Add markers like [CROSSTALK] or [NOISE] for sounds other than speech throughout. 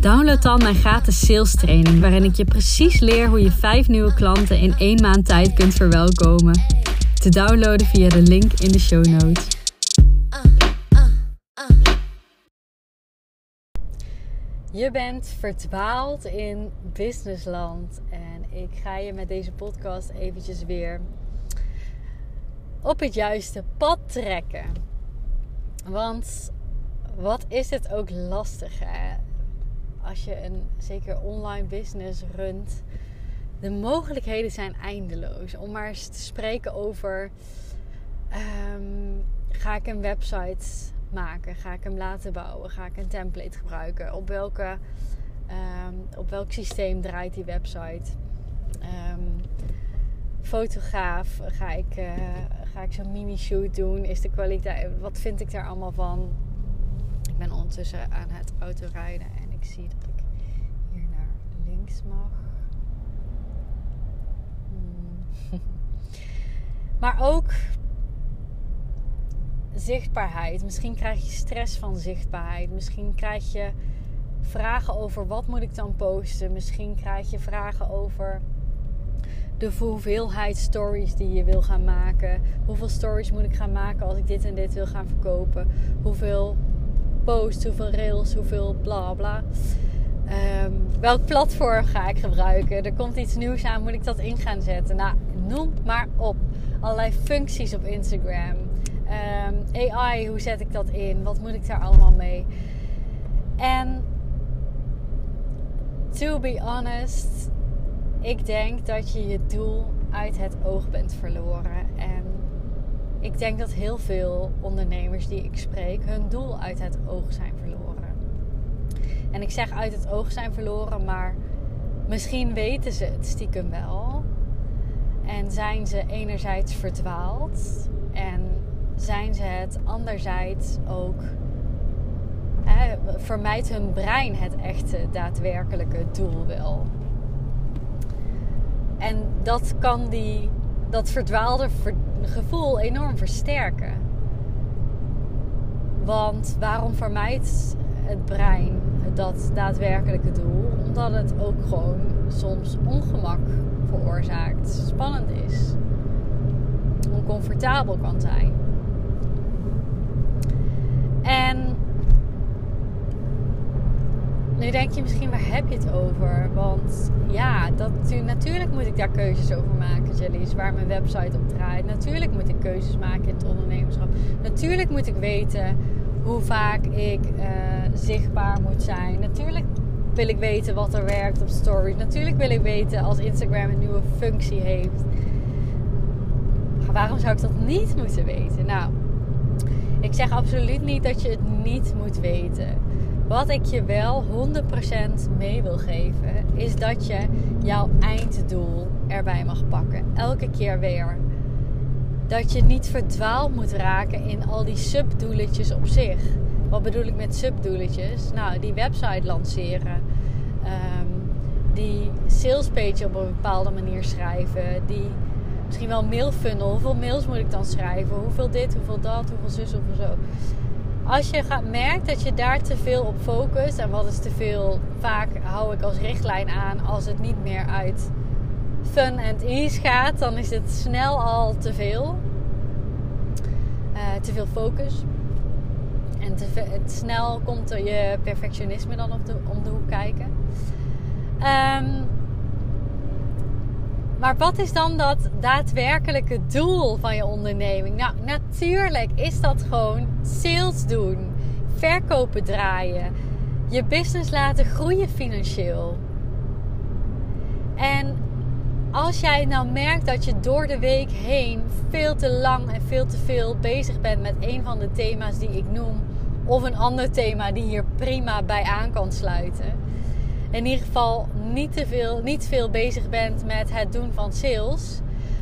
download dan mijn gratis sales training, waarin ik je precies leer hoe je vijf nieuwe klanten in één maand tijd kunt verwelkomen. Te downloaden via de link in de show notes. Je bent verdwaald in businessland en ik ga je met deze podcast eventjes weer op het juiste pad trekken. Want wat is het ook lastig hè? Als je een zeker online business runt. De mogelijkheden zijn eindeloos. Om maar eens te spreken over: ehm, ga ik een website maken? Ga ik hem laten bouwen? Ga ik een template gebruiken? Op, welke, ehm, op welk systeem draait die website? Um, fotograaf, ga ik, uh, ga ik zo'n mini-shoot doen? Is de kwaliteit, wat vind ik daar allemaal van? Ik ben ondertussen aan het autorijden en ik zie dat ik hier naar links mag. Hmm. [LAUGHS] maar ook zichtbaarheid. Misschien krijg je stress van zichtbaarheid. Misschien krijg je vragen over wat moet ik dan posten. Misschien krijg je vragen over de hoeveelheid stories die je wil gaan maken. Hoeveel stories moet ik gaan maken als ik dit en dit wil gaan verkopen? Hoeveel posts, hoeveel rails, hoeveel bla bla. Ehm, welk platform ga ik gebruiken? Er komt iets nieuws aan, moet ik dat in gaan zetten? Nou, noem maar op. Allerlei functies op Instagram. Ehm, AI, hoe zet ik dat in? Wat moet ik daar allemaal mee? En to be honest, ik denk dat je je doel uit het oog bent verloren. En ik denk dat heel veel ondernemers die ik spreek hun doel uit het oog zijn verloren. En ik zeg uit het oog zijn verloren, maar misschien weten ze het stiekem wel. En zijn ze enerzijds verdwaald en zijn ze het anderzijds ook. Vermijdt hun brein het echte daadwerkelijke doel wel. En dat kan die, dat verdwaalde gevoel enorm versterken. Want waarom vermijdt het brein dat daadwerkelijke doel? Omdat het ook gewoon soms ongemak veroorzaakt, spannend is, oncomfortabel kan zijn. En denk je misschien, waar heb je het over? Want ja, dat, natuurlijk moet ik daar keuzes over maken, Jelly's, waar mijn website op draait. Natuurlijk moet ik keuzes maken in het ondernemerschap. Natuurlijk moet ik weten hoe vaak ik uh, zichtbaar moet zijn. Natuurlijk wil ik weten wat er werkt op stories. Natuurlijk wil ik weten als Instagram een nieuwe functie heeft. Waarom zou ik dat niet moeten weten? Nou, ik zeg absoluut niet dat je het niet moet weten. Wat ik je wel 100% mee wil geven, is dat je jouw einddoel erbij mag pakken. Elke keer weer. Dat je niet verdwaald moet raken in al die subdoeletjes op zich. Wat bedoel ik met subdoeletjes? Nou, die website lanceren. Um, die salespage op een bepaalde manier schrijven. Die misschien wel mailfunnel. Hoeveel mails moet ik dan schrijven? Hoeveel dit, hoeveel dat, hoeveel zus, hoeveel zo als je gaat, merkt dat je daar te veel op focust, en wat is te veel, vaak hou ik als richtlijn aan als het niet meer uit fun en ease gaat, dan is het snel al te veel. Uh, te veel focus. En te, het snel komt er je perfectionisme dan op de, om de hoek kijken. Um, maar wat is dan dat daadwerkelijke doel van je onderneming? Nou, natuurlijk is dat gewoon sales doen, verkopen draaien, je business laten groeien financieel. En als jij nou merkt dat je door de week heen veel te lang en veel te veel bezig bent met een van de thema's die ik noem, of een ander thema die hier prima bij aan kan sluiten in ieder geval niet te veel, niet veel bezig bent met het doen van sales.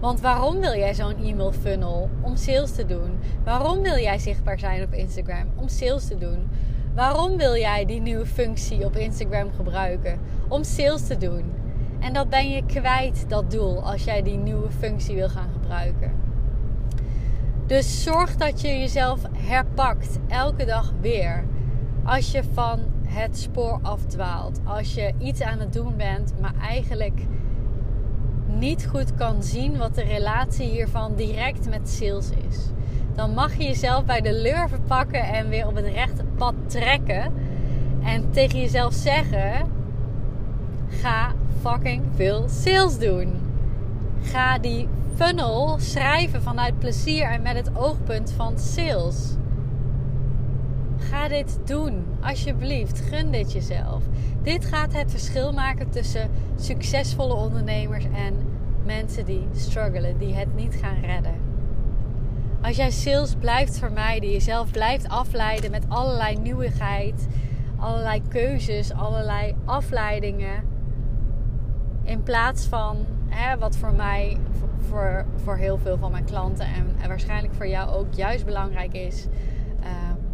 Want waarom wil jij zo'n e-mail funnel? Om sales te doen. Waarom wil jij zichtbaar zijn op Instagram? Om sales te doen. Waarom wil jij die nieuwe functie op Instagram gebruiken? Om sales te doen. En dat ben je kwijt, dat doel, als jij die nieuwe functie wil gaan gebruiken. Dus zorg dat je jezelf herpakt, elke dag weer. Als je van het spoor afdwaalt. Als je iets aan het doen bent, maar eigenlijk niet goed kan zien wat de relatie hiervan direct met sales is. Dan mag je jezelf bij de lurven pakken en weer op het rechte pad trekken. En tegen jezelf zeggen: ga fucking veel sales doen. Ga die funnel schrijven vanuit plezier en met het oogpunt van sales. Ga dit doen, alsjeblieft. Gun dit jezelf. Dit gaat het verschil maken tussen succesvolle ondernemers en mensen die struggelen, die het niet gaan redden. Als jij sales blijft vermijden, jezelf blijft afleiden met allerlei nieuwigheid, allerlei keuzes, allerlei afleidingen, in plaats van hè, wat voor mij, voor, voor heel veel van mijn klanten en, en waarschijnlijk voor jou ook juist belangrijk is,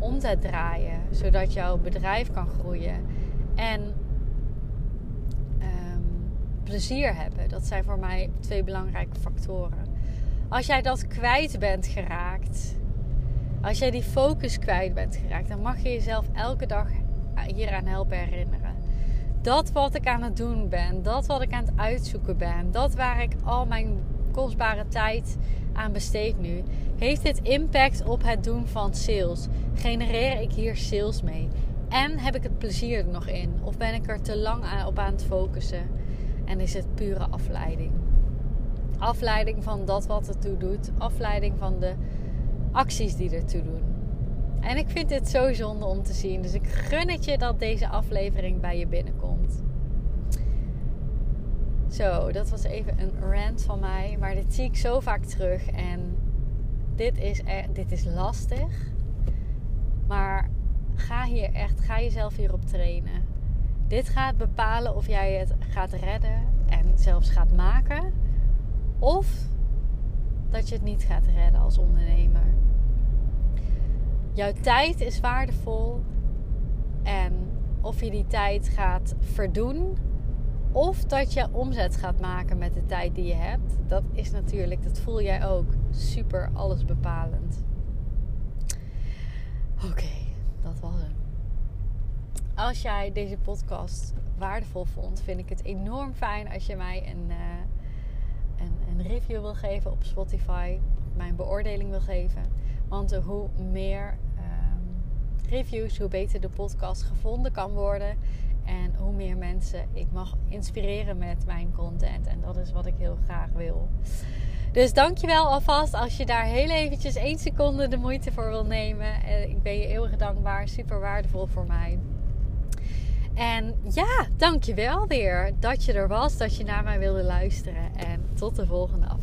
om te draaien, zodat jouw bedrijf kan groeien. En um, plezier hebben, dat zijn voor mij twee belangrijke factoren. Als jij dat kwijt bent geraakt, als jij die focus kwijt bent geraakt, dan mag je jezelf elke dag hieraan helpen herinneren dat wat ik aan het doen ben, dat wat ik aan het uitzoeken ben, dat waar ik al mijn kostbare tijd aan besteed nu, heeft dit impact op het doen van sales? Genereer ik hier sales mee? En heb ik het plezier er nog in? Of ben ik er te lang op aan het focussen? En is het pure afleiding? Afleiding van dat wat ertoe doet, afleiding van de acties die ertoe doen. En ik vind dit zo zonde om te zien. Dus ik gun het je dat deze aflevering bij je binnenkomt. Zo, dat was even een rant van mij. Maar dit zie ik zo vaak terug. En dit is, dit is lastig. Maar ga hier echt, ga jezelf hierop trainen. Dit gaat bepalen of jij het gaat redden en zelfs gaat maken. Of dat je het niet gaat redden als ondernemer. Jouw tijd is waardevol. En of je die tijd gaat verdoen. Of dat je omzet gaat maken met de tijd die je hebt. Dat is natuurlijk, dat voel jij ook, super alles bepalend. Oké, dat was hem. Als jij deze podcast waardevol vond, vind ik het enorm fijn als je mij een, uh, een, een review wil geven op Spotify. Mijn beoordeling wil geven. Want hoe meer reviews, hoe beter de podcast gevonden kan worden. En hoe meer mensen ik mag inspireren met mijn content. En dat is wat ik heel graag wil. Dus dankjewel alvast als je daar heel eventjes één seconde de moeite voor wil nemen. Eh, ik ben je eeuwig dankbaar. Super waardevol voor mij. En ja, dankjewel weer dat je er was. Dat je naar mij wilde luisteren. En tot de volgende aflevering.